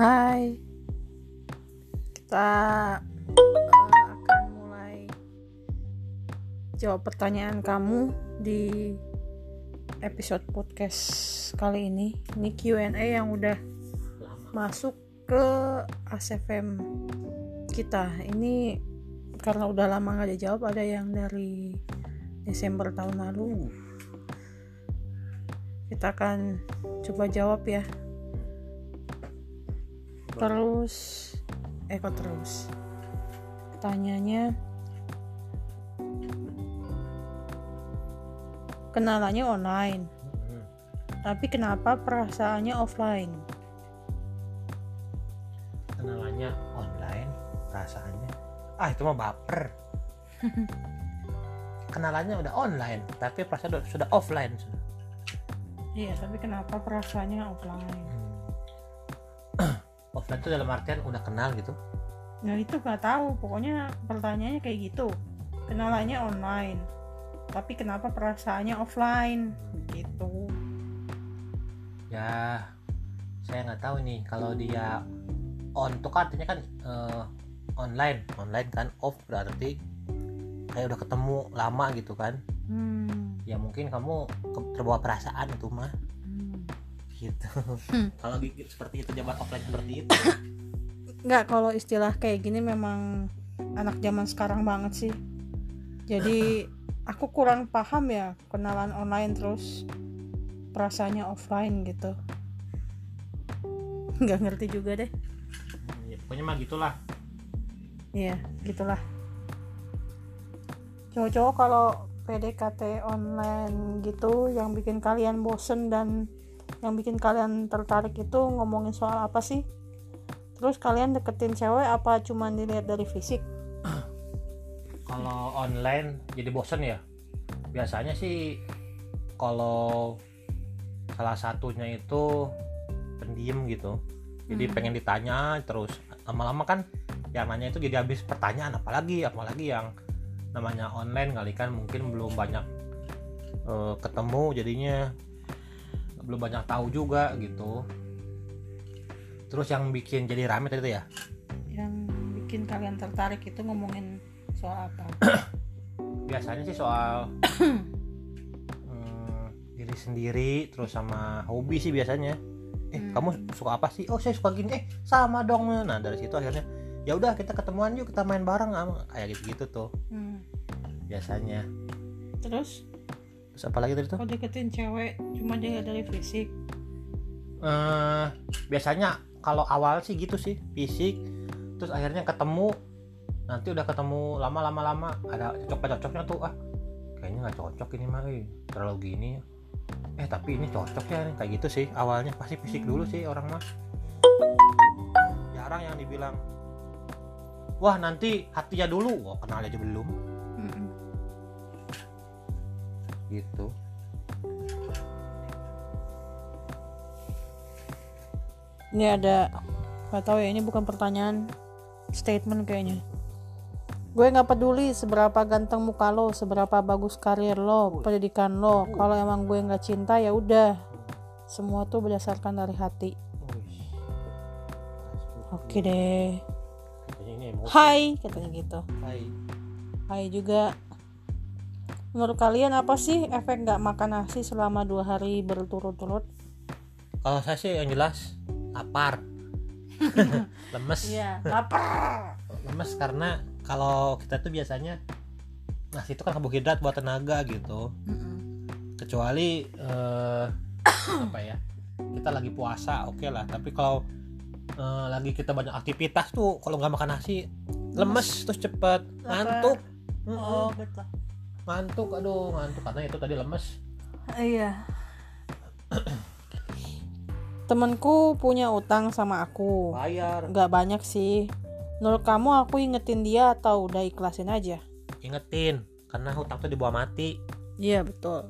Hai, kita eh, akan mulai jawab pertanyaan kamu di episode podcast kali ini. Ini Q&A yang udah masuk ke ACFM kita. Ini karena udah lama nggak dijawab, ada yang dari Desember tahun lalu. Kita akan coba jawab ya. Terus, eh kok terus? Pertanyaannya, kenalannya online, Hmm. tapi kenapa perasaannya offline? kenalannya online perasaannya ah itu mah baper kenalannya udah online tapi perasaan udah- sudah offline. Iya, tapi kenapa perasaannya offline? Offline itu dalam artian udah kenal gitu Nah itu nggak tahu, pokoknya pertanyaannya kayak gitu. Kenalannya online, tapi kenapa perasaannya offline? Gitu. ya saya nggak tahu nih kalau dia on tuh kan artinya kan eh, online online kan off berarti kayak udah ketemu lama gitu kan Hmm. ya mungkin kamu terbawa perasaan itu mah. Gitu Hmm. kalau seperti itu jabat offline seperti itu Nggak, kalau istilah kayak gini memang anak zaman sekarang banget sih. Jadi aku kurang paham ya kenalan online terus perasaannya offline gitu. Nggak ngerti juga deh. Ya, pokoknya mah gitulah Iya, gitulah. Cowok-cowok kalau PDKT online gitu yang bikin kalian bosen dan yang bikin kalian tertarik itu ngomongin soal apa sih? Terus kalian deketin cewek apa cuman dilihat dari fisik? kalau online jadi bosen ya biasanya sih kalau salah satunya itu pendiam gitu jadi Hmm. pengen ditanya terus lama-lama kan yang nanya itu jadi habis pertanyaan apalagi apalagi yang namanya online kali kan mungkin belum banyak eh, ketemu jadinya belum banyak tahu juga gitu. Terus yang bikin jadi rame tadi tuh ya? Yang bikin kalian tertarik itu ngomongin soal apa? biasanya sih soal hmm, diri sendiri terus sama hobi sih biasanya. Eh Hmm. kamu suka apa sih? Oh saya suka gini. Eh sama dong. Nah dari situ akhirnya ya udah kita ketemuan yuk kita main bareng kayak gitu gitu tuh. Hmm. biasanya. Terus terus apa lagi tadi tuh? Kalau deketin cewek cuma dilihat dari fisik? eh biasanya kalau awal sih gitu sih fisik. Terus akhirnya ketemu. Nanti udah ketemu lama-lama lama ada cocok cocoknya tuh ah kayaknya nggak cocok ini mah eh, terlalu gini. Eh tapi ini cocok ya kayak gitu sih awalnya. Pasti fisik dulu sih orang mah. Jarang yang dibilang wah nanti hatinya dulu. Wah kenal aja belum gitu Ini ada nggak tahu ya ini bukan pertanyaan statement kayaknya. Gue nggak peduli seberapa ganteng muka lo, seberapa bagus karir lo, pendidikan lo. Kalau emang gue nggak cinta ya udah. Semua tuh berdasarkan dari hati. Oke deh. Hai katanya gitu. Hai. Hai juga. Menurut kalian apa sih efek nggak makan nasi selama dua hari berturut-turut? kalau saya sih yang jelas lapar. Lemes. Iya, lapar. lemes karena kalau kita tuh biasanya nasi itu kan karbohidrat buat tenaga gitu. Kecuali eh, apa ya kita lagi puasa oke lah. Tapi kalau eh, lagi kita banyak aktivitas tuh kalau nggak makan nasi lemes terus cepet. Ngantuk. Oh betul. Ngantuk aduh ngantuk karena itu tadi lemes Iya. Temenku punya utang sama aku. bayar Nggak banyak sih. Menurut kamu aku ingetin dia atau udah ikhlasin aja? ingetin karena hutang tuh dibawa mati Iya betul.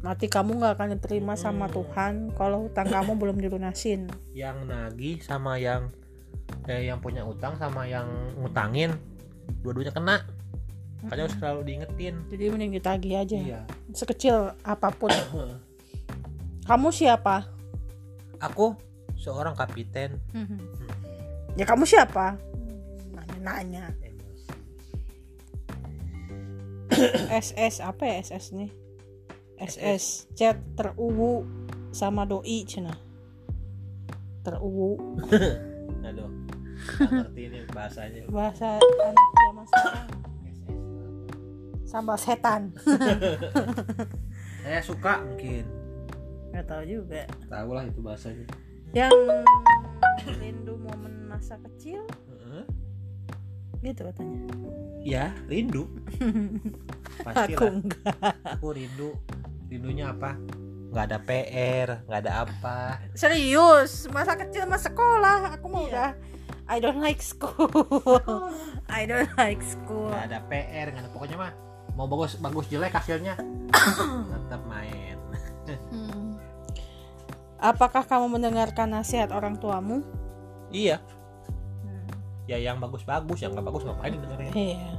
Mati kamu nggak akan diterima sama Mm. Tuhan kalau hutang kamu belum dilunasin. yang nagih sama yang eh, yang punya utang sama yang ngutangin dua-duanya kena makanya harus selalu diingetin. Jadi mending ditagih aja. iya. Sekecil apa pun. kamu siapa? aku seorang kapiten. Mhm. ya kamu siapa? Nanya-nanya. SS apa ya SS nih SS chat teruwu sama doi cina. Teruwu. Aduh ngerti ini bahasanya. Bahasa anak zaman sekarang sambal setan. Saya suka mungkin. Nggak tahu juga. Tahu lah itu bahasanya. Yang rindu momen masa kecil? Heeh. gitu katanya. Ya rindu. Aku pastilah enggak. Aku rindu. Rindunya apa? Nggak ada PR nggak ada apa. Serius masa kecil masa sekolah. Aku mau Iya. udah I don't like school. I don't like school. Nggak ada PR nggak ada pokoknya mah mau bagus bagus jelek hasilnya. Tetap main. Hmm. apakah kamu mendengarkan nasihat orang tuamu? Iya. Ya yang bagus-bagus yang nggak bagus ngapain dengerin iya.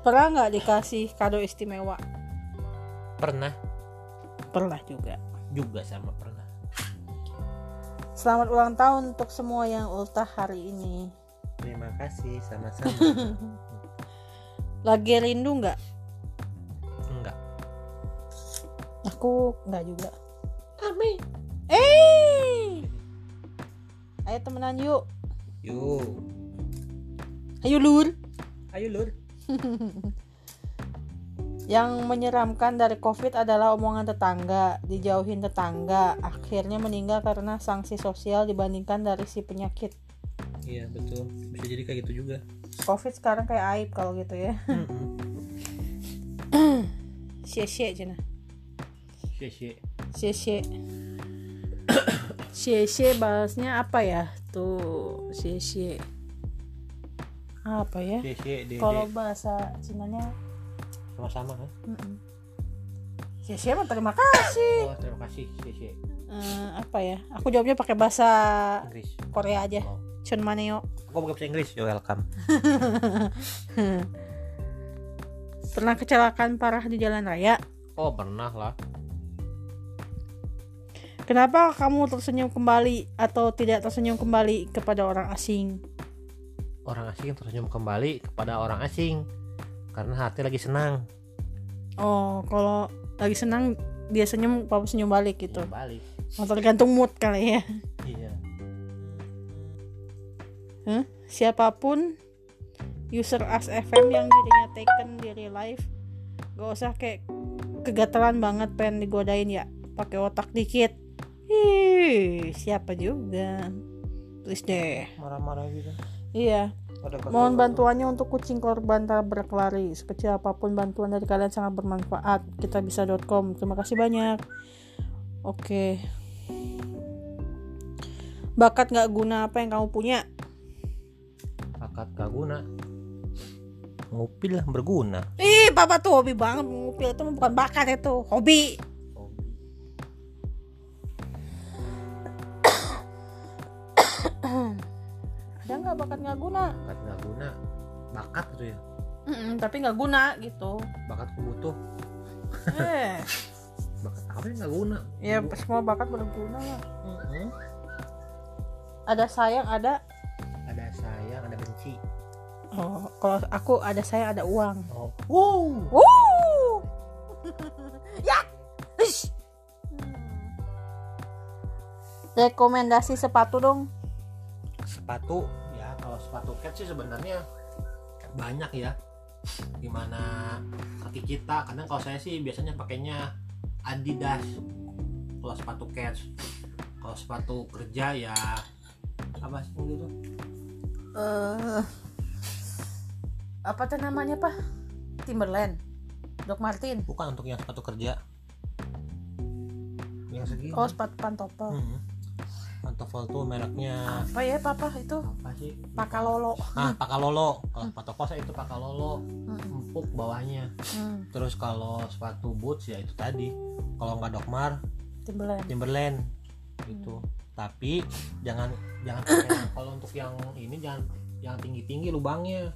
Pernah nggak dikasih kado istimewa? Pernah. Pernah juga. Juga sama pernah. Selamat ulang tahun untuk semua yang ultah hari ini. Terima kasih sama-sama lagi rindu nggak? Enggak. Aku nggak juga. Amin eh. Ayo temenan yuk. Yuk. Ayo lur. Ayo lur. Yang menyeramkan dari COVID adalah omongan tetangga, dijauhin tetangga, akhirnya meninggal karena sanksi sosial dibandingkan dari si penyakit. iya betul. Bisa jadi kayak gitu juga COVID sekarang kayak aib kalau gitu ya. Cie-cie cina. Cie-cie. Cie-cie. Cie-cie balasnya apa ya? Tuh, cie-cie. Apa ya? Kalau bahasa Cinanya, sama-sama kan mm-mm. cie-cie mah terima kasih. oh terima kasih cie-cie Eh, apa ya? Aku jawabnya pakai bahasa Inggris Korea aja. oh. Chun maneo. aku bukan bahasa Inggris yo welcome Pernah kecelakaan parah di jalan raya? oh pernah lah Kenapa kamu tersenyum kembali atau tidak tersenyum kembali kepada orang asing? orang asing tersenyum kembali kepada orang asing karena hati lagi senang Oh, kalau lagi senang dia senyum, papa senyum balik gitu. balik Oh, tergantung mood kali ya. iya Hah? Siapa pun user As FM yang dirinya taken di real life, gak usah kayak kegatelan banget pengen digodain ya. Pakai otak dikit. Ih, siapa juga. Please deh. marah-marah gitu Iya. Mohon bantuannya untuk kucing korban tabrak lari. Sekecil apa pun bantuan dari kalian sangat bermanfaat. Kitabisa.com. Terima kasih banyak. Oke. Bakat gak guna apa yang kamu punya? Bakat gak guna ngupil lah berguna Ih, papa tuh hobi banget ngupil itu bukan bakat itu, hobi. Ada nggak bakat nggak guna? bakat gak guna bakat gitu ya Mm-mm, tapi nggak guna gitu. bakatku butuh eh, bakat apa yang gak guna ya semua bakat berguna lah. Mm-mm. Ada sayang, ada ada sayang ada Oh, kalau aku ada saya ada uang. oh wow Wuh. ya. Ish. Rekomendasi sepatu dong. sepatu ya kalau sepatu cat sih sebenarnya banyak ya gimana kaki kita kadang kalau saya sih biasanya pakainya Adidas kalau sepatu cat kalau sepatu kerja ya apa sih gitu Eh, apa tuh namanya pak? Timberland, Doc Martin. bukan untuk yang sepatu kerja yang segini Oh sepatu pantofel. Hmm. pantofel tuh mereknya Apa ya papa itu? apa sih Pakalolo. ah pakalolo kalau pantofel saya itu pakalolo Hmm. empuk bawahnya Hmm, terus kalau sepatu boots ya itu tadi kalau nggak dokmar Timberland. Timberland gitu tapi jangan jangan kalau untuk yang ini jangan yang tinggi tinggi lubangnya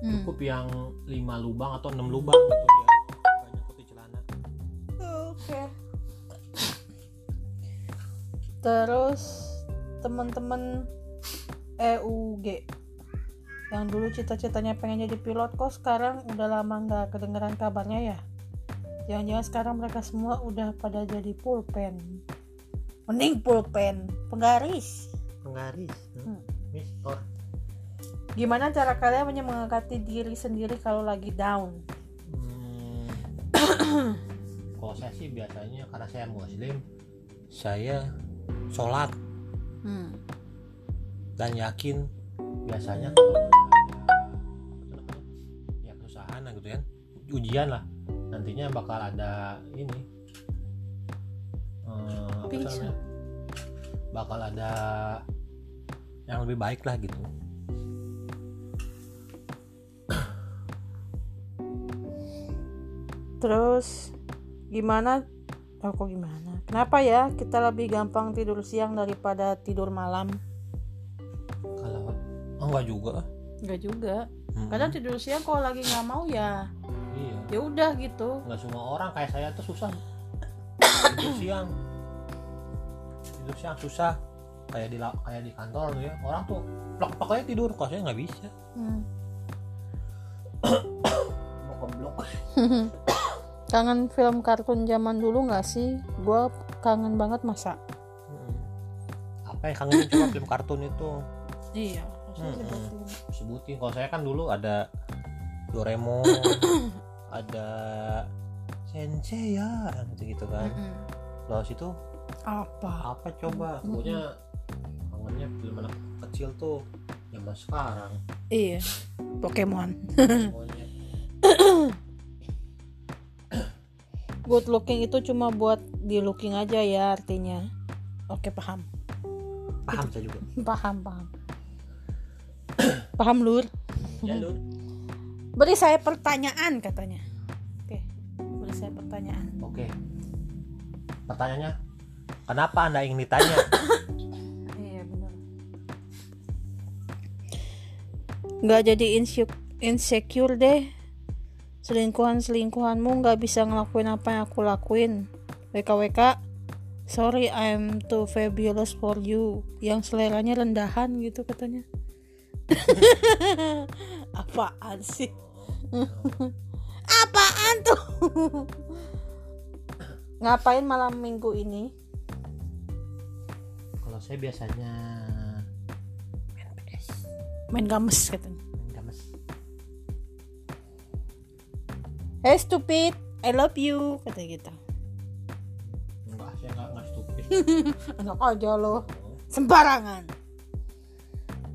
Hmm. cukup yang 5 lubang atau 6 lubang gitu ya banyak putih celana. Oke. Terus teman-teman EUG yang dulu cita-citanya pengen jadi pilot kok sekarang udah lama nggak kedengeran kabarnya ya? Jangan-jangan sekarang mereka semua udah pada jadi pulpen. Mending pulpen penggaris. Penggaris Hmm. Mister gimana cara kalian menyemangati diri sendiri kalau lagi down? Hmm. kalau saya sih biasanya karena saya muslim saya sholat. Hmm. dan yakin biasanya kalau ya perusahaan lah gitu kan. Ujian lah. Nantinya bakal ada ini. Apa namanya? Bakal ada yang lebih baik lah gitu terus gimana? Oh, kok gimana? Kenapa ya kita lebih gampang tidur siang daripada tidur malam? Kalau oh enggak juga. Enggak juga. Mm-mm. kadang tidur siang kalau lagi nggak mau ya iya. ya udah gitu. Nggak semua orang kayak saya tuh susah. Tidur siang. Tidur siang susah. Kayak di kayak di kantor tuh ya. Orang tuh plak plak aja tidur. Kok saya nggak bisa? Hmm. blok kangen film kartun zaman dulu nggak sih? Gua kangen banget masa. Apa yang kangenin coba film kartun itu? Iya Mm-mm. sebutin. Kalau saya kan dulu ada Doraemon ada Sensei ya gitu gitu kan kalau situ? Apa? Apa coba? Pokoknya kangennya film anak kecil tuh zaman sekarang. Iya Pokemon good looking itu cuma buat di looking aja ya artinya. Oke paham. Paham saya juga. Paham paham. Paham lur? Ya Lur. beri saya pertanyaan katanya. Oke beri saya pertanyaan. Oke. Pertanyaannya kenapa anda ingin ditanya? Iya benar. Nggak jadi insecure insecure deh selingkuhan selingkuhanmu nggak bisa ngelakuin apa yang aku lakuin. WKWK sorry I'm too fabulous for you. Yang seleranya rendahan gitu katanya. Apaan sih? Apaan tuh? Ngapain malam minggu ini? Kalau saya biasanya main PS main games katanya Hey stupid, I love you kata gitu. enggak saya enggak enggak stupid Enak aja lo, sembarangan.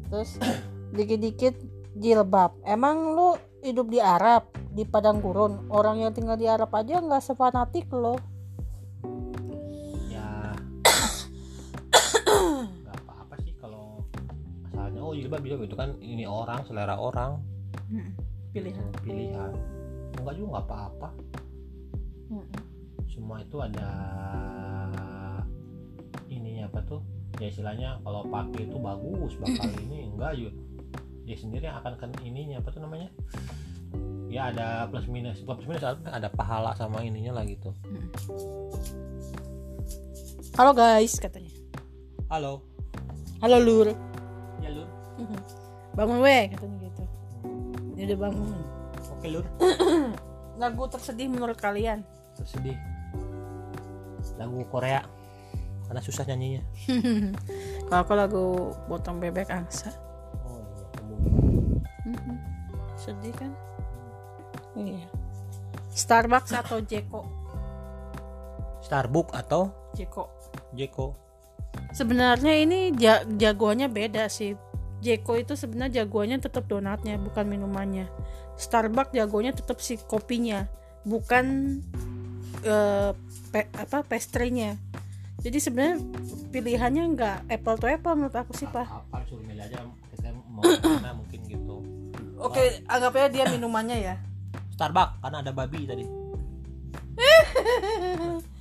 Terus dikit-dikit jilbab. Emang lu hidup di Arab, di padang gurun? Orang yang tinggal di Arab aja nggak sefanatik lo. ya nggak apa-apa sih kalau masalahnya oh jilbab jilbab itu kan ini orang selera orang Pilihan. pilihan enggak juga nggak apa-apa. Semua itu ada ininya apa tuh? Ya istilahnya kalau pakai itu bagus bakal ini. Enggak juga. Dia sendiri yang akan kan ininya apa tuh namanya? Ya ada plus minus plus minus ada pahala sama ininya lah gitu. Halo guys katanya. halo. Halo lur. ya lur. Bangun weh katanya gitu. Ini udah bangun. Oke lur Lagu tersedih menurut kalian? tersedih lagu Korea karena susah nyanyinya Kalau aku lagu Botong Bebek Angsa. oh iya kamu Mhm. Sedih kan? Iya. Starbucks atau Jeko? Starbucks atau Jeko. Jeko Sebenarnya ini ja- jagoannya beda sih. Jeko itu sebenarnya jagoannya tetap donatnya, bukan minumannya. Starbucks jagonya tetap si kopinya, bukan eh, pe- apa pastry-nya. Jadi sebenarnya pilihannya nggak apple to apple menurut aku sih pak. apa suruh milih aja kita mau mana mungkin gitu Oke, anggapnya dia minumannya ya. Starbucks karena ada babi tadi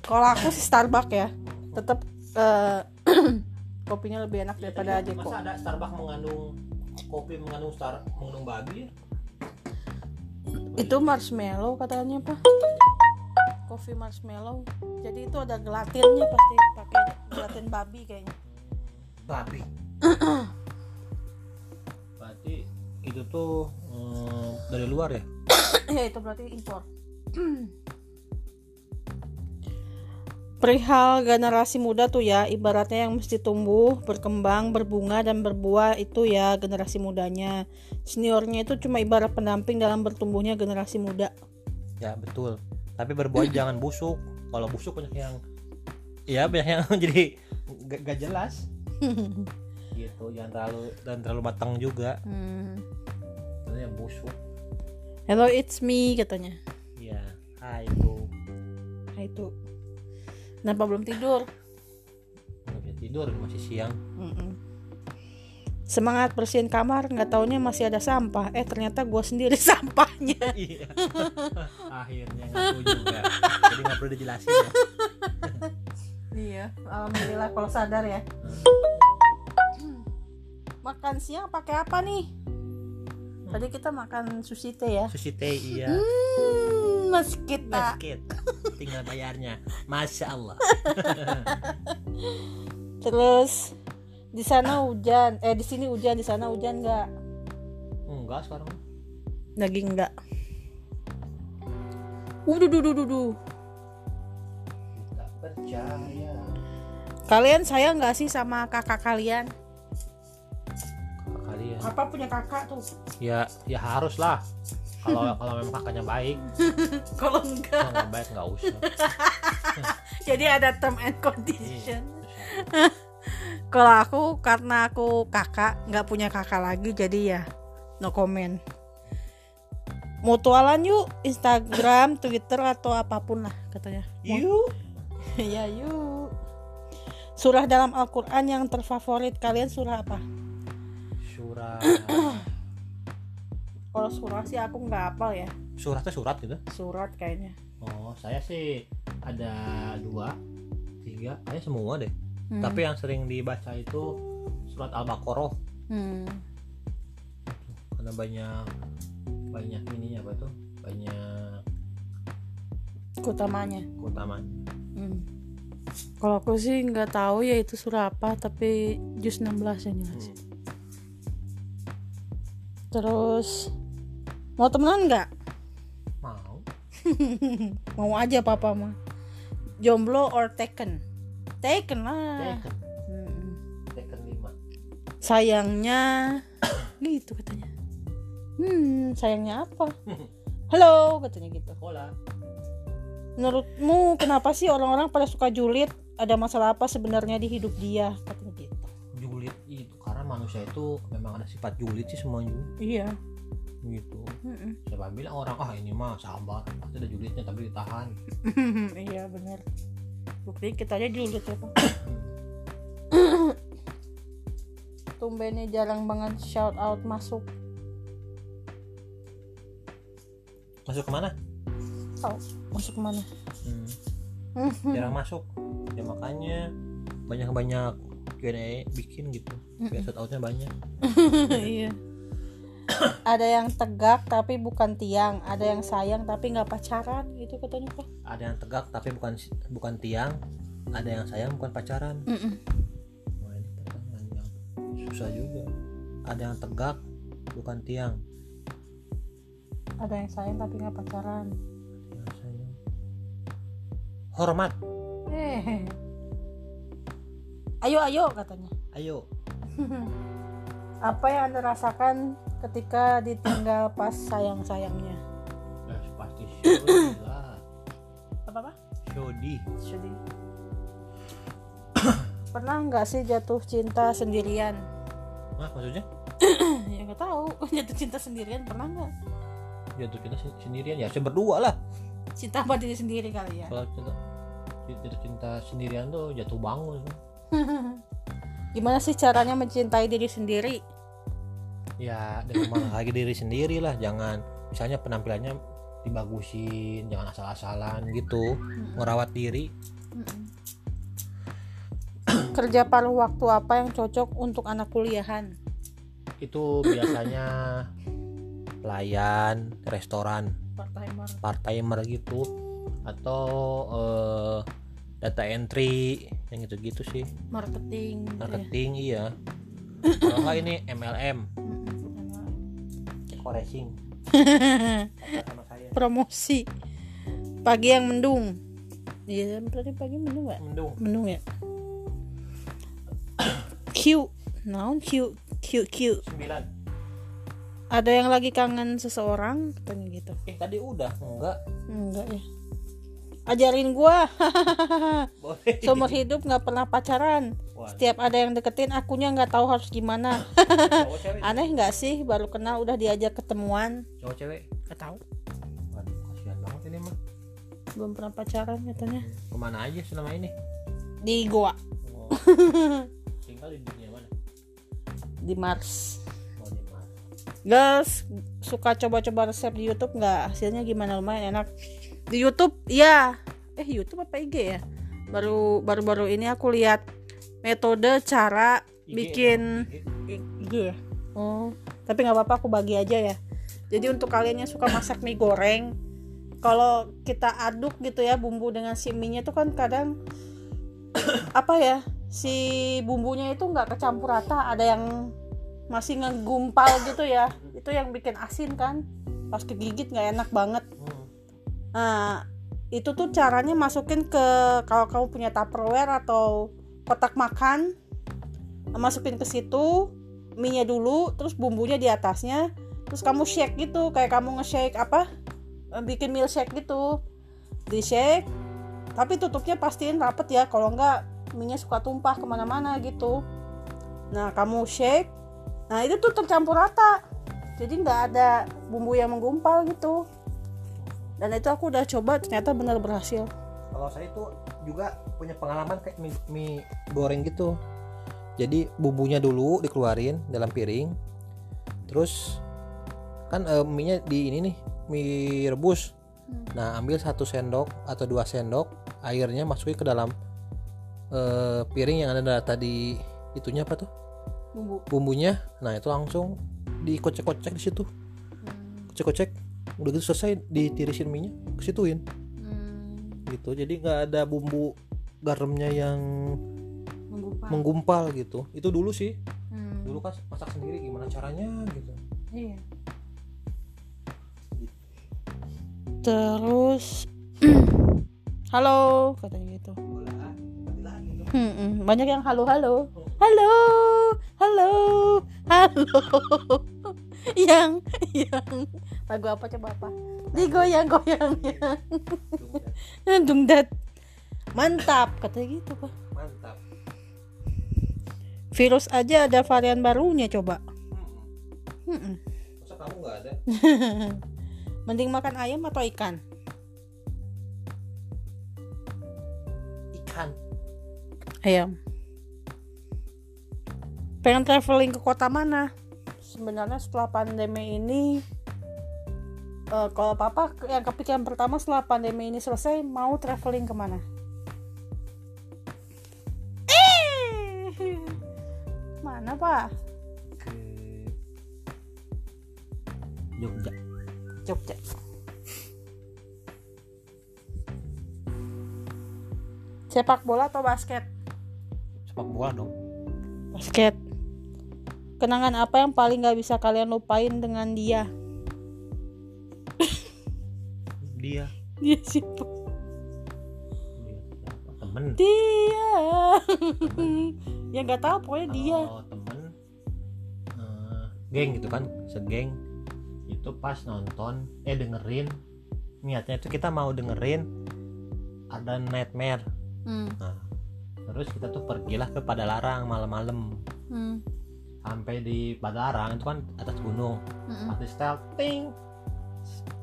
Kalau aku sih Starbucks ya, tetap eh, kopinya lebih enak daripada Jadi, Jeko. masa ada Starbucks mengandung kopi mengandung star mengandung babi Itu marshmallow katanya pak. Kopi marshmallow. Jadi itu ada gelatinnya pasti pakai ngeliatin babi kayaknya babi berarti itu tuh eh, dari luar ya ya itu berarti impor perihal generasi muda tuh ya ibaratnya yang mesti tumbuh berkembang berbunga dan berbuah itu ya generasi mudanya. Seniornya itu cuma ibarat pendamping dalam bertumbuhnya generasi muda. Ya betul. Tapi berbuah jangan busuk. Kalau busuk banyak yang ya banyak yang jadi gak, gak jelas. Gitu jangan terlalu dan terlalu matang juga. Hmm. Yang busuk. Hello it's me katanya. Ya hai itu nah itu kenapa belum tidur? Bisa tidur masih siang. Mm-mm. semangat bersihin kamar nggak taunya masih ada sampah. Eh ternyata gue sendiri sampahnya. Iya. Akhirnya ngaku juga. Jadi nggak perlu dijelasin ya. Iya alhamdulillah kalau sadar ya. Makan siang pakai apa nih? Tadi kita makan sushi teh ya. Sushi teh iya. Hmm, mas kita basket tinggal bayarnya. Masya Allah. Terus di sana hujan. Eh di sini hujan. Di sana hujan nggak? Enggak sekarang. Lagi nggak? Uduh, duh, duh, duh, duh. tidak percaya. Kalian sayang nggak sih sama kakak kalian? kalian? Apa punya kakak tuh? ya ya harus lah kalau kalau memang kakaknya baik Kalau kalau enggak, nggak baik nggak usah jadi ada term and condition. Iya. Kalau aku karena aku kakak nggak punya kakak lagi jadi ya no comment. Mutualan yuk Instagram, Twitter atau apa pun lah katanya. yuk ya yuk. Surah dalam Al-Quran yang terfavorit kalian surah apa? surat Kalau surah sih aku nggak hafal ya. suratnya surat gitu Surat kayaknya. oh saya sih ada dua tiga kayaknya semua deh Hmm. tapi yang sering dibaca itu surat al-baqarah Hmm. karena banyak banyak ininya apa tuh banyak Keutamanya. keutamaan Hmm. Kalau aku sih nggak tahu ya itu surah apa, tapi juz 16 yang jelas. Hmm. Terus mau temenan nggak? mau Mau aja papa mah. Jomblo or taken? Taken lah. Tekken Hmm. Tekken 5 Sayangnya gitu katanya. Hmm, sayangnya apa? Halo katanya gitu. sekolah Menurutmu kenapa sih orang-orang pada suka julid? Ada masalah apa sebenarnya di hidup dia? Katanya gitu. julid itu manusia itu memang ada sifat julid sih semuanya. Iya. gitu. Mm-mm. siapa bilang orang ah ini mah sabar pasti ada julidnya tapi ditahan. Iya bener. Bukti kita aja julid ya Pak. tumbennya jarang banget shout out masuk. Masuk ke mana tahu masuk ke mana hmm, jarang masuk. Ya makanya banyak banyak Q&A bikin gitu. Biar shout outnya banyak. Iya. Ada yang tegak tapi bukan tiang ada yang sayang tapi nggak pacaran gitu katanya pak. Ada yang tegak tapi bukan bukan tiang ada yang sayang bukan pacaran. Wah, ini pertanyaan yang susah juga. Ada yang tegak bukan tiang. Ada yang sayang tapi nggak pacaran. Ada yang sayang. Hormat. Eh ayo ayo katanya. Ayo. Apa yang anda rasakan ketika ditinggal pas sayang sayangnya ya pasti Shodi lah apa apa Shodi sedih pernah nggak sih jatuh cinta sendirian? Nah, maksudnya? Ya nggak tahu. Jatuh cinta sendirian pernah nggak? Jatuh cinta sen- sendirian? Ya saya berdua lah. Cinta sama diri sendiri kali ya? Kalau cinta jatuh cinta sendirian tuh jatuh bangun gimana sih caranya mencintai diri sendiri? Ya dengan lagi diri sendiri lah jangan. Misalnya penampilannya dibagusin jangan asal-asalan gitu. Merawat diri. Kerja paruh waktu apa yang cocok untuk anak kuliahan? Itu biasanya pelayan restoran. Part timer part timer gitu. Atau eh, data entry yang gitu-gitu sih. Marketing gitu ya. marketing iya. Kalau nggak ini MLM saya promosi. Pagi yang mendung. Iya tadi pagi mendung nggak? Mendung. Mendung ya? Q. Naon Q? Q Q. 9 ada yang lagi kangen seseorang? Katanya gitu. Eh tadi udah enggak. Enggak ya ajarin gua. Boleh. Seumur hidup nggak pernah pacaran. Wah, setiap ada yang deketin akunya nggak tahu harus gimana. Cowok aneh nggak sih? Baru kenal udah diajak ketemuan. Cowok cewek? Nggak tahu. Waduh kasihan banget ini mah. Belum pernah pacaran katanya. Ke mana aja selama ini? Di Oh. tinggal di dunia mana? Di Mars. Oh di Guys, suka coba-coba resep di YouTube nggak? Hasilnya gimana? Lumayan enak. Di YouTube, iya. Eh, YouTube apa IG ya? Baru baru-baru ini aku lihat metode cara IG, bikin IG. IG ya. Oh, tapi nggak apa-apa aku bagi aja ya. Jadi untuk kalian yang suka masak mie goreng, kalau kita aduk gitu ya bumbu dengan si mie-nya itu kan kadang apa ya si bumbunya itu nggak kecampur rata, ada yang masih ngegumpal gitu ya. Itu yang bikin asin kan. Pas kegigit nggak enak banget. Hmm. Nah, itu tuh caranya masukin ke kalau kamu punya tupperware atau kotak makan, masukin ke situ, mie-nya dulu, terus bumbunya di atasnya, terus kamu shake gitu, kayak kamu nge-shake apa? Eh, Bikin milkshake gitu. Di shake, tapi tutupnya pastiin rapet ya, kalau enggak mie-nya suka tumpah ke mana-mana gitu. Nah, kamu shake, nah itu tuh tercampur rata. Jadi nggak ada bumbu yang menggumpal gitu dan itu aku udah coba ternyata benar berhasil. Kalau saya itu juga punya pengalaman kayak mie, mie goreng gitu. Jadi bumbunya dulu dikeluarin dalam piring. Terus kan eh, mie nya di ini nih mie rebus. Hmm. nah ambil satu sendok atau dua sendok airnya masukin ke dalam eh, piring yang ada data di itunya apa tuh? Bumbu. Bumbunya. Nah itu langsung dikocek-kocek di situ. Kocek-kocek udah gitu selesai ditirisin mie nya kesituin gitu jadi nggak ada bumbu garamnya yang menggumpal. menggumpal gitu. Itu dulu sih. Hmm. dulu kan masak sendiri gimana caranya gitu. Iya. terus halo katanya gitu. Hmm, hmm. banyak yang halo halo. Halo halo halo. Yang yang lagu apa coba apa? Digoyang goyang dungdat. Mantap katanya gitu pak. Mantap. Virus aja ada varian barunya coba. Hmm. masa kamu nggak ada? Mending makan ayam atau ikan? Ikan. Ayam. Pengen traveling ke kota mana? Sebenarnya setelah pandemi ini eh, kalau papa yang kepikiran pertama setelah pandemi ini selesai mau traveling ke mana? Eh! Mana pak? Ke Jogja. Jogja. Sepak bola atau basket? Sepak bola dong. Basket. Kenangan apa yang paling gak bisa kalian lupain dengan dia dia. Dia siapa? Dia temen. Dia. Ya nggak tahu pokoknya dia. Temen eh, geng gitu kan segeng. Itu pas nonton eh dengerin. Niatnya itu kita mau dengerin ada nightmare. Hmm. nah terus kita tuh pergilah ke Padalarang malam-malam. Hmm. sampai di Padalarang itu kan atas gunung. Mm-mm. pas di setel ting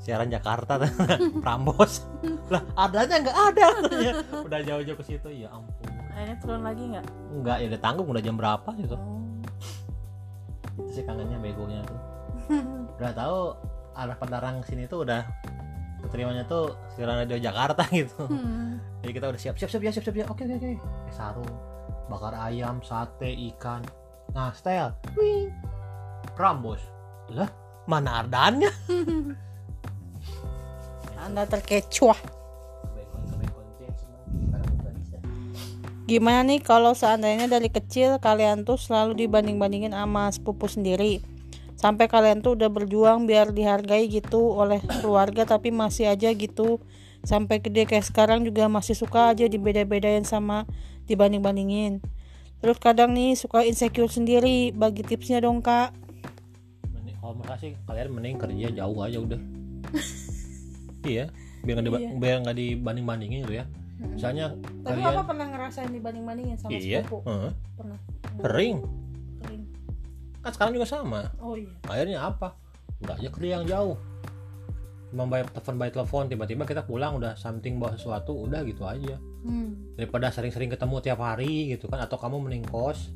siaran Jakarta Prambos. Lah adanya nggak ada. Katanya. udah jauh-jauh ke situ ya ampun. Akhirnya turun lagi nggak? Enggak ya udah tanggung udah jam berapa gitu. Oh. itu sih kangennya begonya tuh. Udah tahu arah Padalarang sini tuh udah keterimanya tuh siaran radio Jakarta gitu. Hmm. jadi kita udah siap siap siap ya siap siap. Ya oke oke oke. Eh, sarung bakar ayam sate ikan nah style wing Prambos. Lah mana ardannya anda terkecoh. Gimana nih kalau seandainya dari kecil kalian tuh selalu dibanding-bandingin sama sepupu sendiri? Sampai kalian tuh udah berjuang biar dihargai gitu oleh keluarga tapi masih aja gitu. Sampai gede kayak sekarang juga masih suka aja dibeda-bedain sama dibanding-bandingin. Terus kadang nih suka insecure sendiri. Bagi tipsnya dong kak. Mending- kalau menurut saya sih kalian mending kerja jauh aja udah iya biar nggak Iya. biar nggak dibanding bandingin gitu ya misalnya Tapi kalian apa pernah ngerasain dibanding-bandingin sama iya sepupu? heeh. Pernah sering Sering. kan sekarang juga sama Oh iya akhirnya apa udah aja kerja yang jauh cuma bayar telepon bayar telepon tiba-tiba kita pulang udah something bawa sesuatu udah gitu aja hmm. daripada sering-sering ketemu tiap hari gitu kan atau kamu mending kos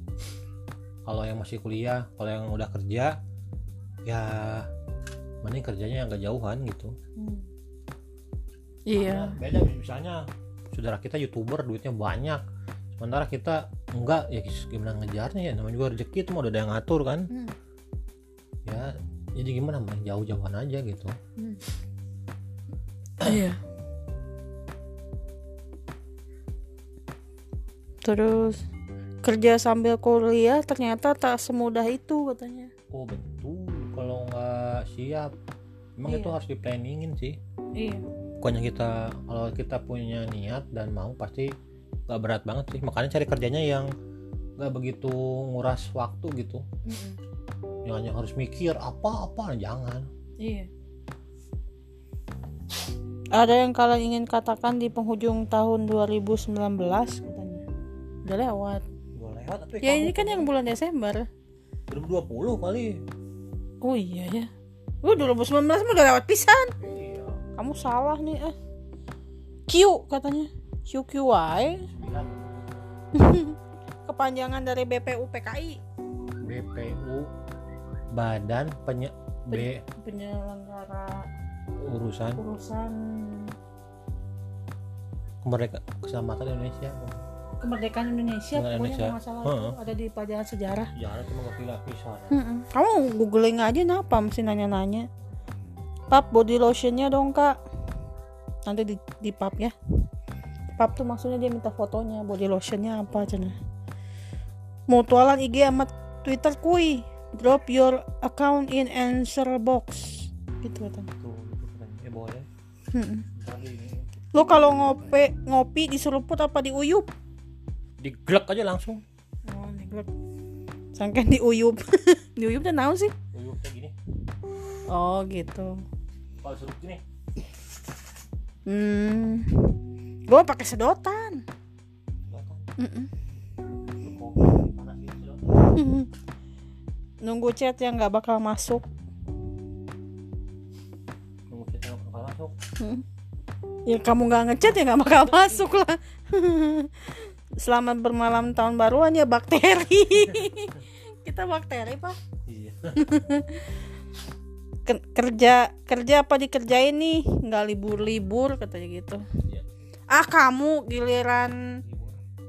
kalau yang masih kuliah kalau yang udah kerja ya mending kerjanya yang gak jauhan gitu Hmm. Iya beda misalnya saudara kita youtuber duitnya banyak sementara kita enggak ya gimana ngejarnya ya namanya juga rezeki itu mau udah ada yang ngatur kan Hmm. ya jadi gimana main jauh-jauhan aja gitu Iya. Terus kerja sambil kuliah ternyata tak semudah itu katanya. oh betul kalau nggak siap emang Iya. itu harus di planningin sih Iya. Pokoknya kita kalau kita punya niat dan mau pasti nggak berat banget sih makanya cari kerjanya yang nggak begitu nguras waktu gitu yang hanya harus mikir apa-apa jangan Iya. Ada yang kalian ingin katakan di penghujung tahun 2019 katanya. Udah lewat. Udah lewat tapi Ya ini kan yang bulan Desember. 2020 kali Oh iya ya. Uh 2019 mah udah lewat pisan. Kamu salah nih eh. Q katanya. QQI kepanjangan dari BPU PKI BPU Badan Penye B penyelenggara urusan urusan kemerdekaan keselamatan Indonesia kemerdekaan Indonesia Kemerdekaan pokoknya Indonesia. kalau nggak salah Heeh. itu ada di pelajaran sejarah jangan cuma ngerti lapisan Mm-mm. kamu googling aja napa mesti nanya-nanya pap body lotionnya dong kak. Nanti di, di pap ya. Pap tuh maksudnya dia minta fotonya body lotionnya apa cina. Mutualan IG sama Twitter kui drop your account in answer box. Gitu tuh kan eh boleh ini. Lo kalau ngopi ngopi diseruput apa diuyup? Diglek aja langsung. Oh neglek sangkan diuyup. Diuyup dan naon sih? Uyuk kayak gini. Oh gitu kalau suruh gini Hmm, gue pakai sedotan. Nunggu chat yang nggak bakal masuk. nunggu kita bakal masuk Hmm. Ya kamu nggak ngechat ya nggak bakal masuk lah. Selamat bermalam tahun baruan ya bakteri. Kita bakteri pak. iya kerja kerja apa dikerjain nih? Nggak libur-libur katanya gitu. Iya. Ah kamu giliran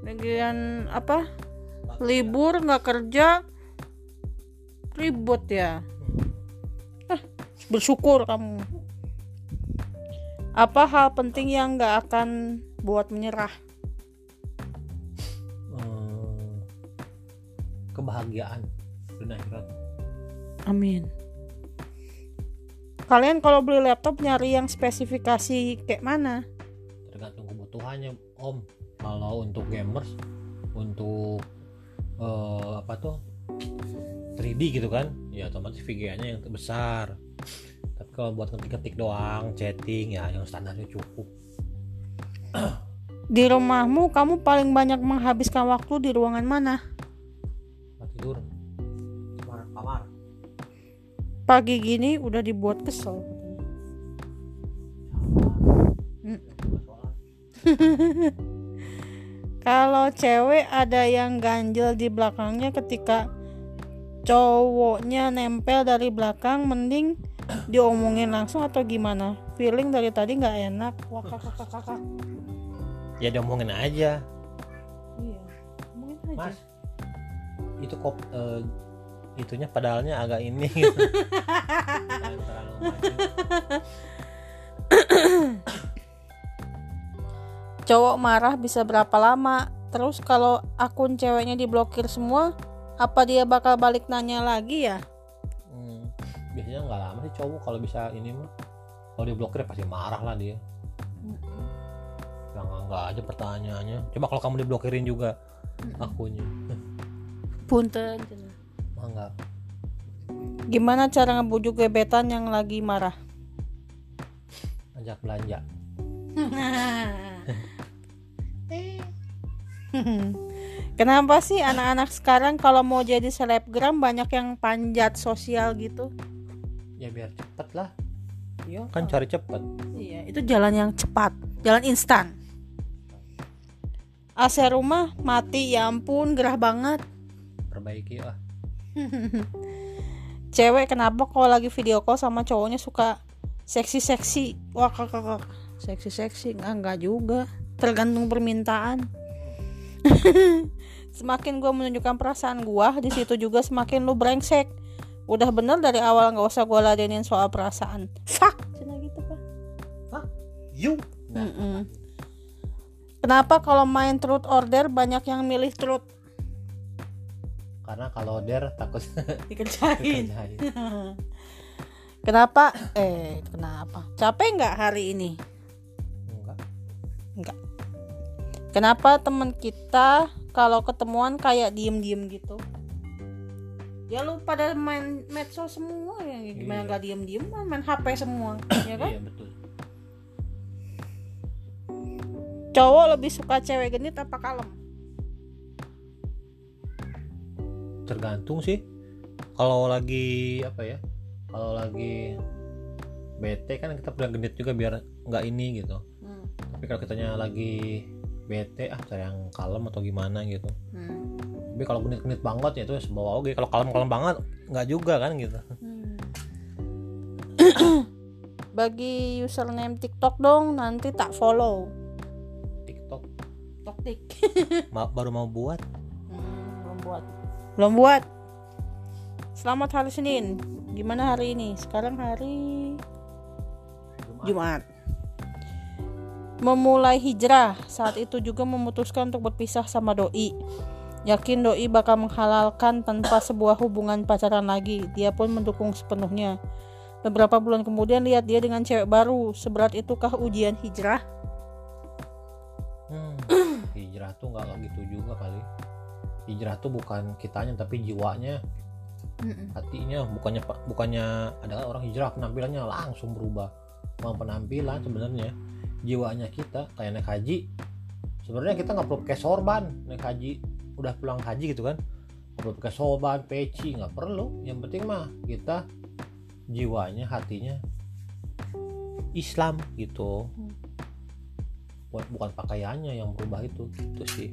giliran apa? Libur nggak kerja ribut ya. Ah, bersyukur kamu. Apa hal penting yang nggak akan buat menyerah? Hmm, kebahagiaan dunia akhirat Amin. Kalian kalau beli laptop nyari yang spesifikasi kayak mana? tergantung kebutuhannya om. Kalau untuk gamers untuk eh, apa tuh? 3D gitu kan ya otomatis VGA-nya yang besar tapi kalau buat ngetik-ngetik doang chatting ya yang standarnya cukup. Di rumahmu kamu paling banyak menghabiskan waktu di ruangan mana? Tempat tidur Pagi gini udah dibuat kesel. Kalau cewek ada yang ganjel di belakangnya ketika cowoknya nempel dari belakang mending diomongin langsung atau gimana? Feeling dari tadi nggak enak. Wah kakak kakak ya diomongin aja Iya. Omongin aja. mas itu kop eh, itunya padahal,nya agak ini. Gitu. Terlalu. Cowok marah bisa berapa lama? terus kalau akun ceweknya diblokir semua apa dia bakal balik nanya lagi ya? Hmm, biasanya nggak lama sih cowok kalau bisa ini mah. Kalau dia blokir pasti marah lah dia. Yang nggak aja pertanyaannya. Coba kalau kamu diblokirin juga akunnya. Punten mah nggak gimana cara ngebujuk gebetan yang lagi marah ajak belanja Kenapa sih anak-anak sekarang kalau mau jadi selebgram banyak yang panjat sosial gitu? ya biar cepet lah Iya. kan cari cepet Iya, itu jalan yang cepat, jalan instan. AC rumah mati, ya ampun, gerah banget. perbaiki lah Cewek kenapa kalau lagi video call sama cowoknya suka seksi-seksi? Wah, kakak, seksi-seksi enggak, enggak juga. Tergantung permintaan. semakin gue menunjukkan perasaan gue, di situ juga semakin lu brengsek. Udah bener dari awal nggak usah gue ladenin soal perasaan. Fuck, cina gitu pak. you nah. Kenapa kalau main truth order banyak yang milih truth? Karena kalau der takut Dikerjain. dikerjain Kenapa? Eh, kenapa? Capek nggak hari ini? enggak Enggak. Kenapa teman kita kalau ketemuan kayak diem-diem gitu? Ya lu pada main medsos semua ya gimana Iya. nggak diem-diem main HP semua, ya kan? iya betul Cowok lebih suka cewek genit apa kalem? Tergantung sih kalau lagi apa ya kalau lagi bete kan kita punya genit juga biar nggak ini gitu Hmm. tapi kalau kitanya lagi bete ah cari yang kalem atau gimana gitu Hmm. tapi kalau genit-genit banget ya itu sebawa oke kalau kalem-kalem banget nggak juga kan gitu Hmm. Bagi username TikTok dong, nanti tak follow. TikTok Toktik. ma- baru mau buat. Belum buat. Selamat hari Senin. Gimana hari ini? Sekarang hari Jumat. Memulai hijrah, saat itu juga memutuskan untuk berpisah sama doi. Yakin doi bakal menghalalkan tanpa sebuah hubungan pacaran lagi. Dia pun mendukung sepenuhnya. Beberapa bulan kemudian lihat dia dengan cewek baru. Seberat itukah ujian hijrah? Hmm, hijrah tuh nggak gitu juga kali hijrah tuh bukan kitanya tapi jiwanya. Hatinya bukannya bukannya ada kan orang hijrah. Penampilannya langsung berubah. Mau penampilan sebenarnya. Jiwanya kita kayak naik haji. Sebenarnya kita nggak perlu pakai sorban naik haji. Udah pulang haji gitu kan. Nggak perlu pakai sorban peci nggak perlu. Yang penting mah kita jiwanya hatinya Islam gitu. Hmm. bukan bukan pakaiannya yang berubah itu. Itu sih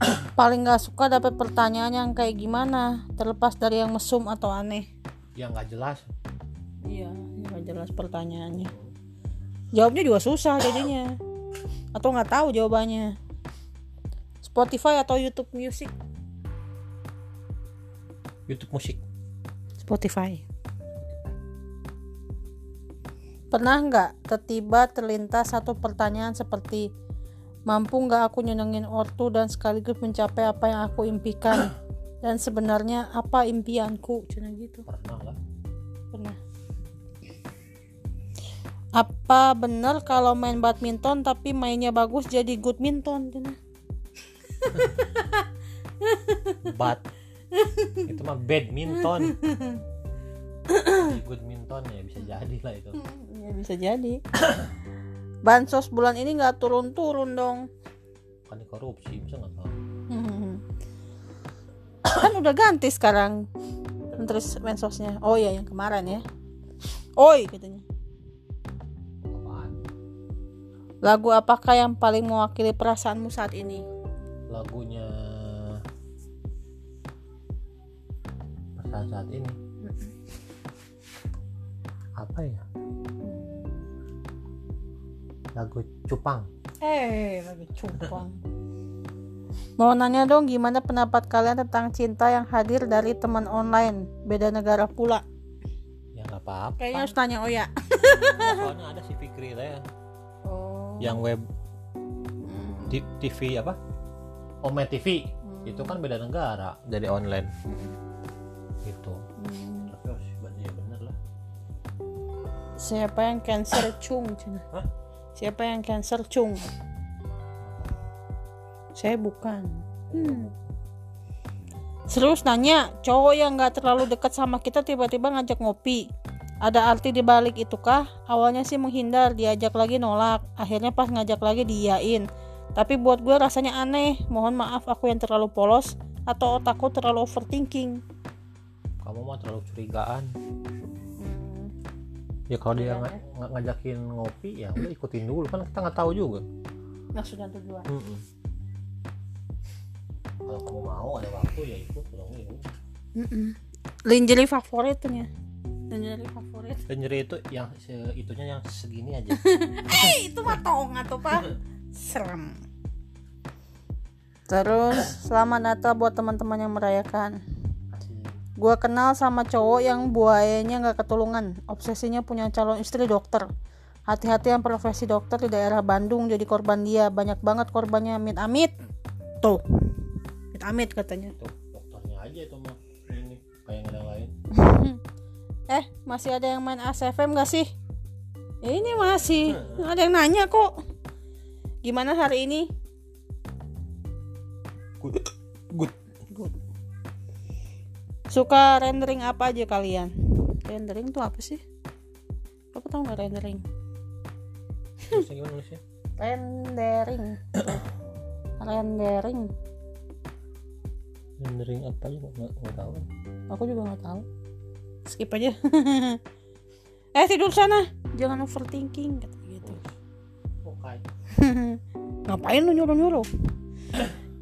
Paling gak suka dapat pertanyaan yang kayak gimana, terlepas dari yang mesum atau aneh. yang nggak jelas Iya, nggak jelas pertanyaannya. Jawabnya juga susah jadinya. Atau nggak tahu jawabannya. Spotify atau YouTube Music? YouTube musik Spotify. Pernah nggak tertiba terlintas satu pertanyaan seperti mampu nggak aku nyenengin ortu dan sekaligus mencapai apa yang aku impikan? Dan sebenarnya apa impianku? Cina gitu. Pernah lah. Pernah. Apa benar kalau main badminton tapi mainnya bagus jadi good minton bat. Itu mah badminton. Jadi good minton ya bisa jadi lah itu. Ya bisa jadi bansos bulan ini nggak turun-turun dong. Kan korupsi bisa nggak tahu kan udah ganti sekarang menteri mensosnya. Oh ya yang kemarin ya. Oi katanya. Lagu apakah yang paling mewakili perasaanmu saat ini? Lagunya perasaan saat ini? Apa ya lagu cupang. Eh lagi cupang. Mau nanya dong gimana pendapat kalian tentang cinta yang hadir dari teman online? Beda negara pula. Ya nggak apa-apa. Kayaknya harus tanya oh ya soalnya ada si Fikri teh oh. Yang web T- TV apa? Ome TV Hmm. itu kan beda negara. Jadi online. Hmm. gitu. Hmm. tapi harus ya bener lah. Siapa yang cancer cung? Hah? Siapa yang cancer cung? Saya bukan. Hmm. Serius nanya, cowok yang nggak terlalu dekat sama kita tiba-tiba ngajak ngopi. Ada arti di balik itu kah? Awalnya sih menghindar, diajak lagi nolak. Akhirnya pas ngajak lagi diyain. Tapi buat gue rasanya aneh. Mohon maaf aku yang terlalu polos atau otakku terlalu overthinking. kamu mah terlalu curigaan. Ya kalau dia Iya, nga- nga- ngajakin ngopi ya udah ikutin dulu kan kita nggak tahu juga Maksud dan tujuan. Mm-mm. kalau kamu mau ada waktu ya ikut kalau nggak ya. Mm-mm. Lingerie favoritnya. Lingerie favorit. lingerie itu yang se- itunya yang segini aja Eh, itu mah tong atau pak? Serem. Terus selamat Natal buat teman-teman yang merayakan. Gua kenal sama cowok yang buayanya nggak ketulungan. Obsesinya punya calon istri dokter. Hati-hati yang profesi dokter di daerah Bandung jadi korban dia. Banyak banget korbannya. Amit amit. Tuh. Amit amit katanya. tuh dokternya aja itu mah ini kayak yang ada lain Eh, masih ada yang main ASFM gak sih? Ini masih. Ada yang nanya kok. Gimana hari ini? good Good. Suka rendering apa aja kalian? Rendering tuh apa sih? Kamu tahu nggak rendering? Rendering. Rendering. rendering apa aja nggak nggak tahu Aku juga nggak tahu. Skip aja. eh tidur sana. Jangan overthinking kata gitu. Ngapain lu nyuruh-nyuruh?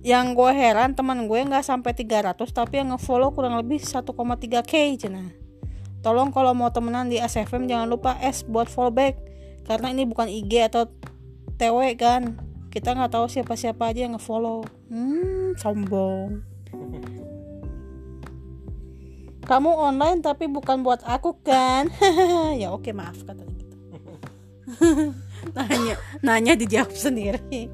Yang gue heran teman gue nggak sampai 300 tapi yang ngefollow kurang lebih 1,3k cina. Tolong kalau mau temenan di SFM jangan lupa S buat follow karena ini bukan IG atau TW kan. Kita nggak tahu siapa-siapa aja yang ngefollow. Hmm, sombong. Kamu online tapi bukan buat aku kan? ya oke maaf katanya gitu. nanya, nanya dijawab sendiri.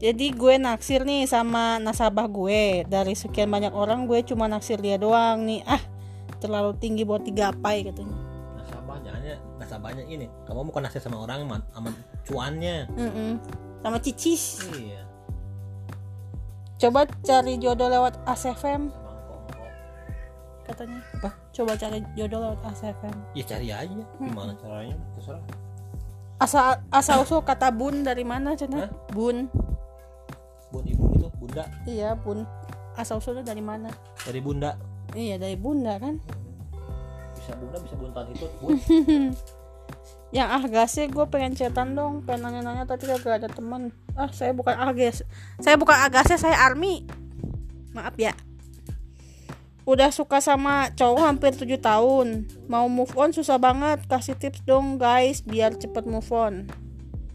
Jadi gue naksir nih sama nasabah gue. Dari sekian banyak orang gue cuma naksir dia doang nih. Ah terlalu tinggi buat digapai katanya. Nasabah jangannya nasabahnya ini. Kamu bukan nasib sama orang man- sama cuannya? Mm-mm. Sama cicis. Iya. Coba cari jodoh lewat kok katanya. Apa? Coba cari jodoh lewat ASFM ya cari aja. Gimana caranya? Terserah. Asal asal usul kata bun dari mana cina? Bun bun ibu gitu bunda. Iya bun. Asal usulnya dari mana? dari bunda. Iya dari bunda kan? Bisa bunda bisa buntan itu bun. Yang ah gasnya gue pengen cetan dong pengen nanya-nanya tapi gak ada teman ah saya bukan agas saya bukan agasnya saya army. Maaf ya. Udah suka sama cowok hampir 7 tahun. Mau move on susah banget. Kasih tips dong guys biar cepet move on.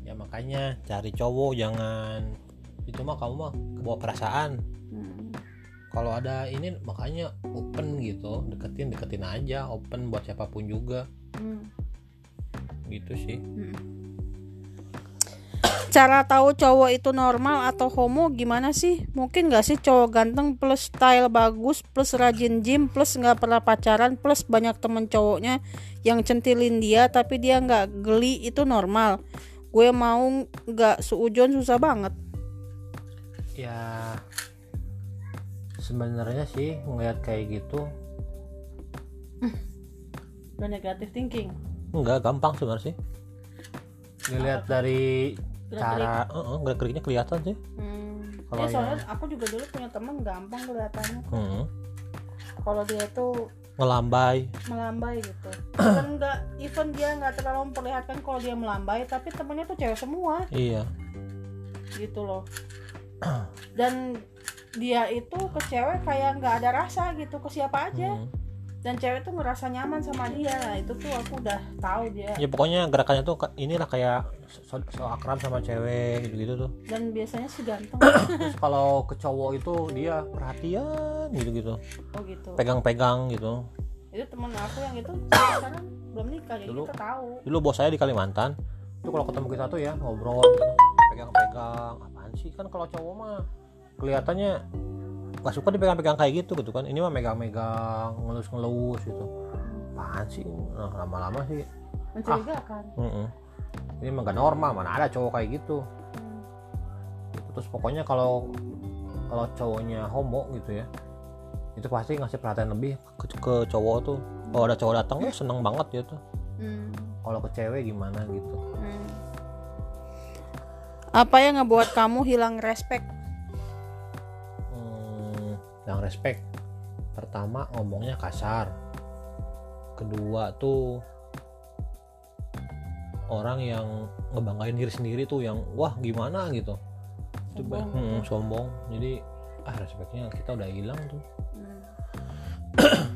Ya makanya cari cowok jangan itu mah kamu mah kebawa perasaan. Hmm. kalau ada ini makanya open gitu. Deketin deketin aja. Open buat siapa pun juga. Hmm. gitu sih. Cara tahu cowok itu normal atau homo gimana sih? Mungkin gak sih cowok ganteng plus style bagus plus rajin gym plus nggak pernah pacaran plus banyak temen cowoknya yang centilin dia tapi dia nggak geli itu normal. Gue mau nggak seujon susah banget ya sebenarnya sih ngeliat kayak gitu. Udah negatif thinking? Enggak gampang sebenarnya sih. Dilihat dari Gerak-gerik. cara uh gerak geriknya kelihatan sih. Hmm. Kalau eh, soalnya yang- aku juga dulu punya temen gampang kelihatannya. Hmm. kalau dia tuh ngelambai. melambai gitu. Even nggak even dia nggak terlalu memperlihatkan kalau dia melambai tapi temennya tuh cewek semua. Iya. Gitu loh dan dia itu ke cewek kayak nggak ada rasa gitu ke siapa aja. Hmm. dan cewek tuh ngerasa nyaman sama dia. Nah itu tuh aku udah tahu dia. Ya pokoknya gerakannya tuh inilah kayak so, so akrab sama cewek gitu gitu tuh. Dan biasanya sih ganteng. Terus kalau ke cowok itu dia perhatian gitu gitu oh gitu. Pegang-pegang gitu. Itu temen aku yang itu sekarang belum nikah jadi Dulu- kita tahu. dulu bos saya di Kalimantan. Itu kalau ketemu kita tuh ya ngobrol gitu. Pegang-pegang sih kan kalau cowok mah kelihatannya gak suka dipegang-pegang kayak gitu gitu kan. Ini mah megang-megang ngelus-ngelus gitu. Apaan sih? Nah, lama-lama sih. Mencurigakan. Mm-mm. ini mah gak normal mana ada cowok kayak gitu. Terus pokoknya kalau kalau cowoknya homo gitu ya itu pasti ngasih perhatian lebih ke, ke cowok tuh. Kalau ada cowok datang ya seneng banget gitu Hmm. kalau ke cewek gimana gitu. Hmm. Apa yang ngebuat kamu hilang respect? Hmm, yang respect. Pertama ngomongnya kasar. Kedua tuh orang yang ngebanggain diri sendiri tuh yang wah gimana? gitu. Itu Sombong. hmm, sombong. Jadi ah respectnya kita udah hilang tuh.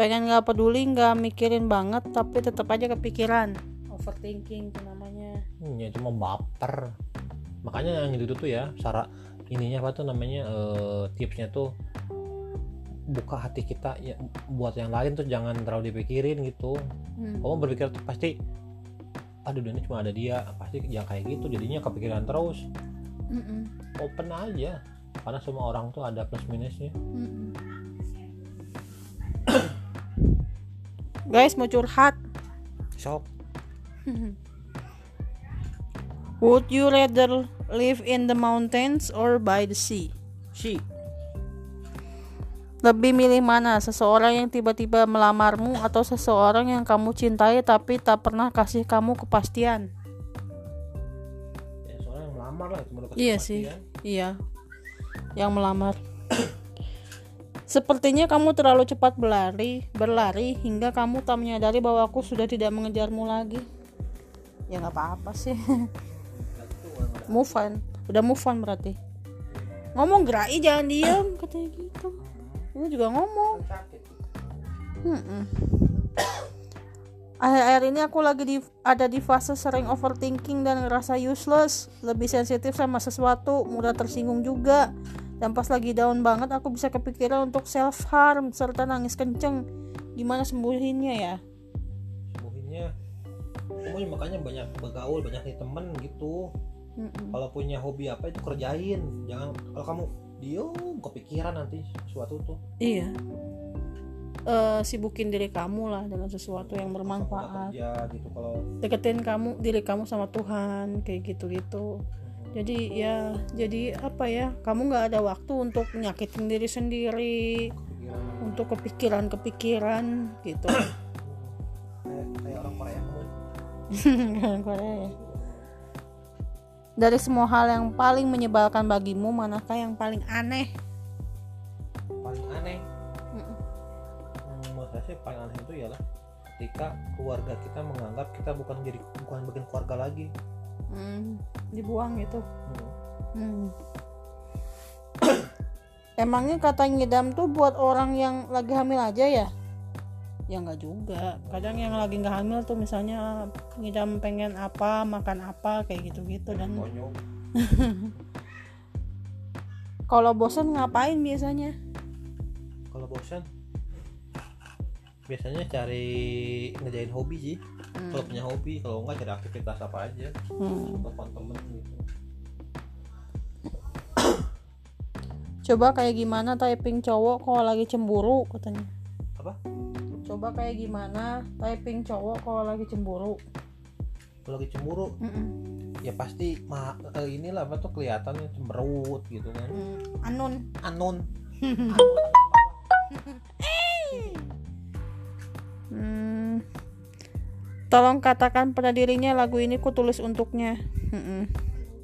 Pengen nggak peduli nggak mikirin banget tapi tetap aja kepikiran. Overthinking itu namanya Hmm, ya cuma baper. Makanya yang itu tuh ya cara ininya apa tuh namanya eh, tipsnya tuh buka hati kita ya buat yang lain tuh jangan terlalu dipikirin gitu. Hmm. kamu berpikir tuh pasti aduh dunia cuma ada dia. Pasti ya kayak gitu jadinya kepikiran terus. Mm-mm. open aja karena semua orang tuh ada plus minusnya. Guys mau curhat? Sok would you rather live in the mountains or by the sea si lebih milih mana seseorang yang tiba-tiba melamarmu atau seseorang yang kamu cintai tapi tak pernah kasih kamu kepastian ya soalnya yang melamar lah cuma Iya sih. kepastian. Iya, yang melamar. Sepertinya kamu terlalu cepat berlari, berlari hingga kamu tak menyadari bahwa aku sudah tidak mengejarmu lagi. Ya nggak apa-apa sih. move on, udah move on berarti. Ngomong gerai jangan diam katanya gitu. Ini juga ngomong. Mm-mm. Akhir-akhir ini aku lagi di, ada di fase sering overthinking dan ngerasa useless, lebih sensitif sama sesuatu, mudah tersinggung juga. Dan pas lagi down banget aku bisa kepikiran untuk self harm serta nangis kenceng. Gimana sembuhinnya ya? sembuhinnya kamu makanya banyak bergaul banyak nih temen gitu Mm-mm. kalau punya hobi apa itu kerjain jangan kalau kamu diem kepikiran nanti sesuatu tuh Iya. Eh, sibukin diri kamu lah dengan sesuatu yang bermanfaat. kerja gitu kalau Deketin kamu diri kamu sama Tuhan kayak gitu-gitu. jadi ya jadi apa ya kamu nggak ada waktu untuk nyakitin diri sendiri kepikiran untuk kepikiran-kepikiran gitu kayak kayak orang Korea Orang Korea ya. Dari semua hal yang paling menyebalkan bagimu manakah yang paling aneh paling aneh hmm, menurut saya sih paling aneh itu ialah ketika keluarga kita menganggap kita bukan jadi bukan bagian keluarga lagi Hmm, dibuang gitu Hmm. Hmm. Emangnya kata ngidam tuh buat orang yang lagi hamil aja ya? Ya nggak juga. Kadang yang lagi nggak hamil tuh misalnya ngidam pengen apa, makan apa kayak gitu-gitu dan konyol kalau bosan ngapain biasanya? kalau bosan biasanya cari ngejain hobi sih Hmm. kalau punya hobi kalau enggak cari aktivitas apa aja Hmm. telepon temen gitu Coba kayak gimana typing cowok kalau lagi cemburu katanya. apa Coba kayak gimana typing cowok kalau lagi cemburu. kalau lagi cemburu Mm-mm. ya pasti ma eh, inilah apa tuh kelihatannya cemberut gitu kan Hmm. Anon. anon Hmm. Tolong katakan pada dirinya lagu ini ku tulis untuknya.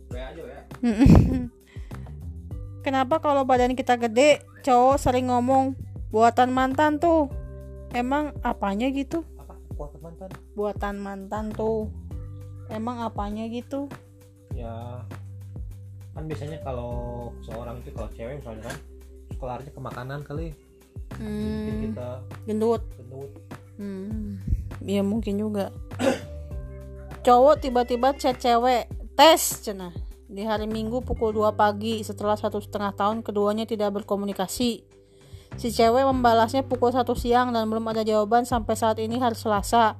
Ya Mm-mm. Kenapa kalau badan kita gede, cowok sering ngomong buatan mantan tuh? Emang apanya gitu? apa kuat mantan Buatan mantan tuh. Emang apanya gitu? ya kan biasanya kalau seorang itu kalau cewek misalnya kan suka larinya ke makanan kali bikin Hmm, kita gendut. gendut Hmm, ya mungkin juga. Cowok tiba-tiba chat cewek, tes cenah. Di hari Minggu pukul 2 pagi setelah satu setengah tahun keduanya tidak berkomunikasi. Si cewek membalasnya pukul 1 siang dan belum ada jawaban sampai saat ini hari Selasa.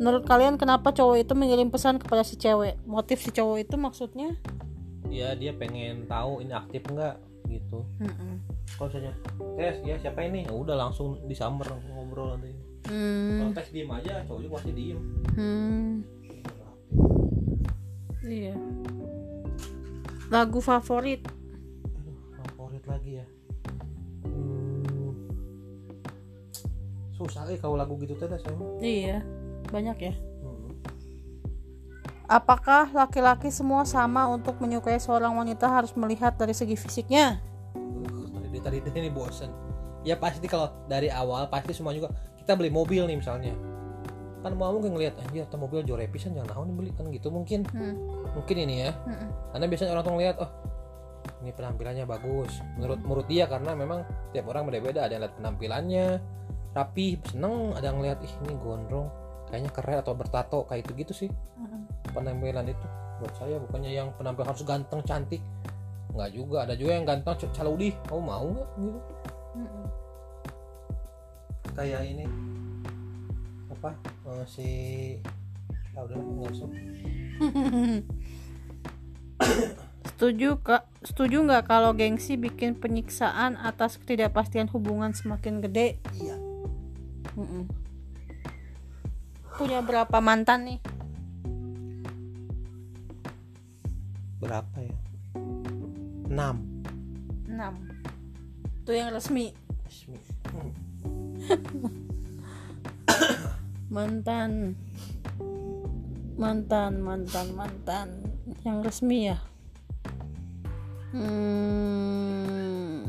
Menurut kalian kenapa cowok itu mengirim pesan kepada si cewek? Motif si cowok itu maksudnya? ya dia pengen tahu ini aktif nggak gitu Mm-mm. kalau misalnya tes ya siapa ini ya udah langsung disamber ngobrol nanti kalau Hmm. tes diem aja cowok juga pasti diem Hmm. Iya. Lagu favorit. Aduh, favorit lagi ya susah eh kalau lagu gitu teh mah. Iya. Banyak ya. Hmm. Apakah laki-laki semua sama untuk menyukai seorang wanita harus melihat dari segi fisiknya? Uh, tadi tadi ini bosen ya pasti kalau dari awal pasti semua juga kita beli mobil nih misalnya kan mau mungkin ngelihat anjir atau mobil jore pisan jangan naon beli kan gitu mungkin Hmm. mungkin ini ya Mm-mm. karena biasanya orang tuh ngeliat oh ini penampilannya bagus menurut menurut dia karena memang tiap orang beda-beda ada yang lihat penampilannya rapi seneng ada yang ngeliat ih ini gondrong kayaknya keren atau bertato kayak itu gitu sih Mm-mm. penampilan itu buat saya bukannya yang penampilan harus ganteng cantik nggak juga ada juga yang ganteng caludi kamu mau nggak gitu Mm-mm. kayak ini apa eh, si ya udah nggak usah Setuju kak? Setuju nggak kalau gengsi bikin penyiksaan atas ketidakpastian hubungan semakin gede? iya Mm-mm. Punya berapa mantan nih? berapa ya enam 6 Itu yang resmi Resmi. Mantan Mantan, mantan, mantan Yang resmi ya Hmm.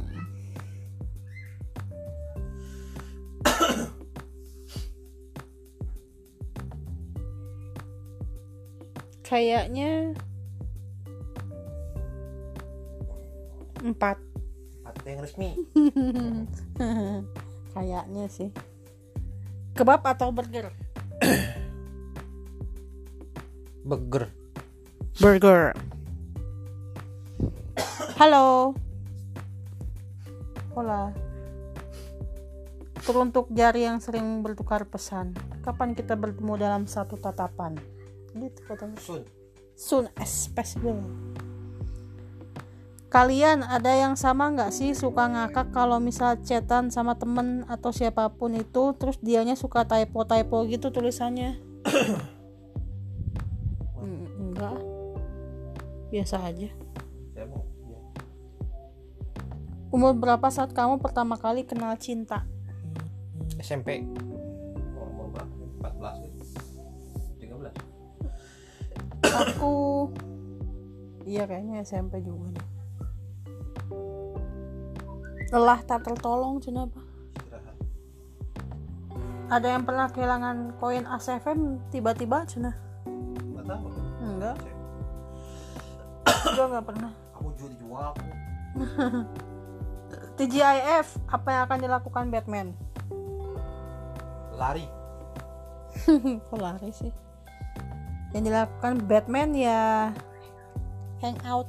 Kayaknya Empat Atau yang resmi Kayaknya sih. Kebab atau burger? burger Burger. Halo. Hola. Teruntuk jari yang sering bertukar pesan. Kapan kita bertemu dalam satu tatapan? Gitu katanya. sun Soon as possible. Kalian ada yang sama nggak sih suka ngakak kalau misal chatan sama temen atau siapa pun itu terus dianya suka typo-typo gitu tulisannya? Mm, enggak. Biasa aja. saya mau ya. Umur berapa saat kamu pertama kali kenal cinta? SMP Aku Iya kayaknya SMP juga deh. Lelah tak tertolong kenapa? Ada yang pernah kehilangan koin ASFM tiba-tiba cina? nggak tahu Enggak, juga nggak pernah. kamu jual dijual aku TGIF, apa yang akan dilakukan Batman? lari Kok lari sih? Yang dilakukan Batman ya hangout.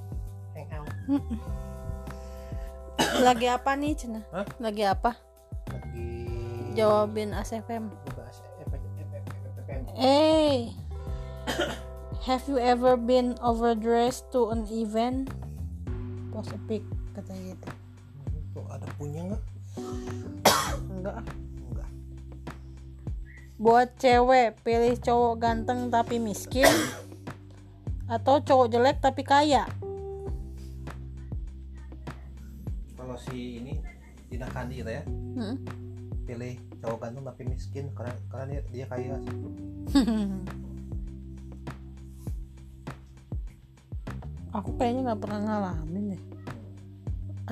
hang out Lagi apa nih cina? Hah? Lagi apa? lagi Jawabin ASFM. Hey, have you ever been overdressed to an event? Post a pic katanya gitu. Buat cewek pilih cowok ganteng tapi miskin atau cowok jelek tapi kaya. kalau si ini Dina Kandi gitu ya Hmm. pilih cowok ganteng tapi miskin karena karena dia, dia kaya sih Aku kayaknya nggak pernah ngalamin deh.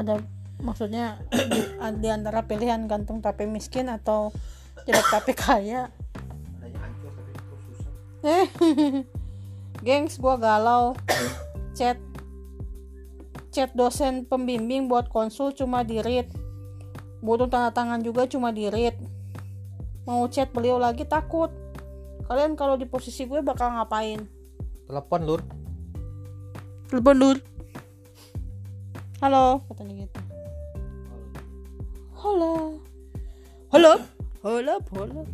Ada maksudnya di, di antara pilihan ganteng tapi miskin atau jelek tapi kaya. adanya hancur tapi itu susah Eh, gengs, gua galau. Chat, chat dosen pembimbing buat konsul cuma di read. Butuh tanda tangan juga cuma di read. Mau chat beliau lagi takut. Kalian kalau di posisi gue bakal ngapain? telepon lur Telepon dulu. Halo, katanya gitu. Halo. Halo. Halo, halo.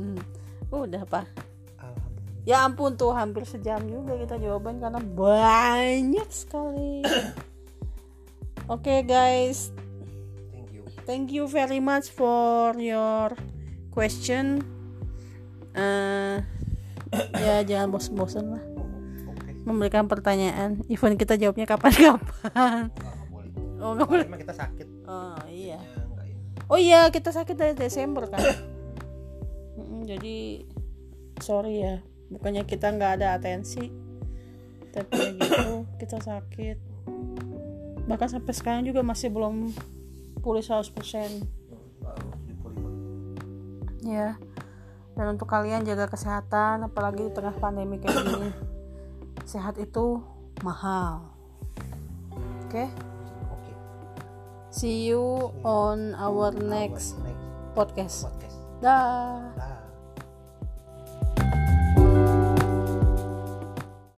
Udah apa? alhamdulillah. Ya ampun tuh hampir sejam juga kita jawaban karena banyak sekali. Oke okay, guys. Thank you. Thank you very much for your question. Uh, ya jangan bosan-bosan lah. Memberikan pertanyaan. Even kita jawabnya kapan-kapan. Oh, nggak boleh. Oh boleh kita sakit. Oh iya. Ya. Oh iya kita sakit dari Desember kan? Jadi sorry ya. Bukannya kita nggak ada atensi tapi ya gitu kita sakit. Bahkan sampai sekarang juga masih belum pulih 100% baru dipulih ya dan untuk kalian jaga kesehatan apalagi di tengah pandemi kayak gini sehat itu mahal. Oke oke see you on our next podcast. podcast. Dah. Dah.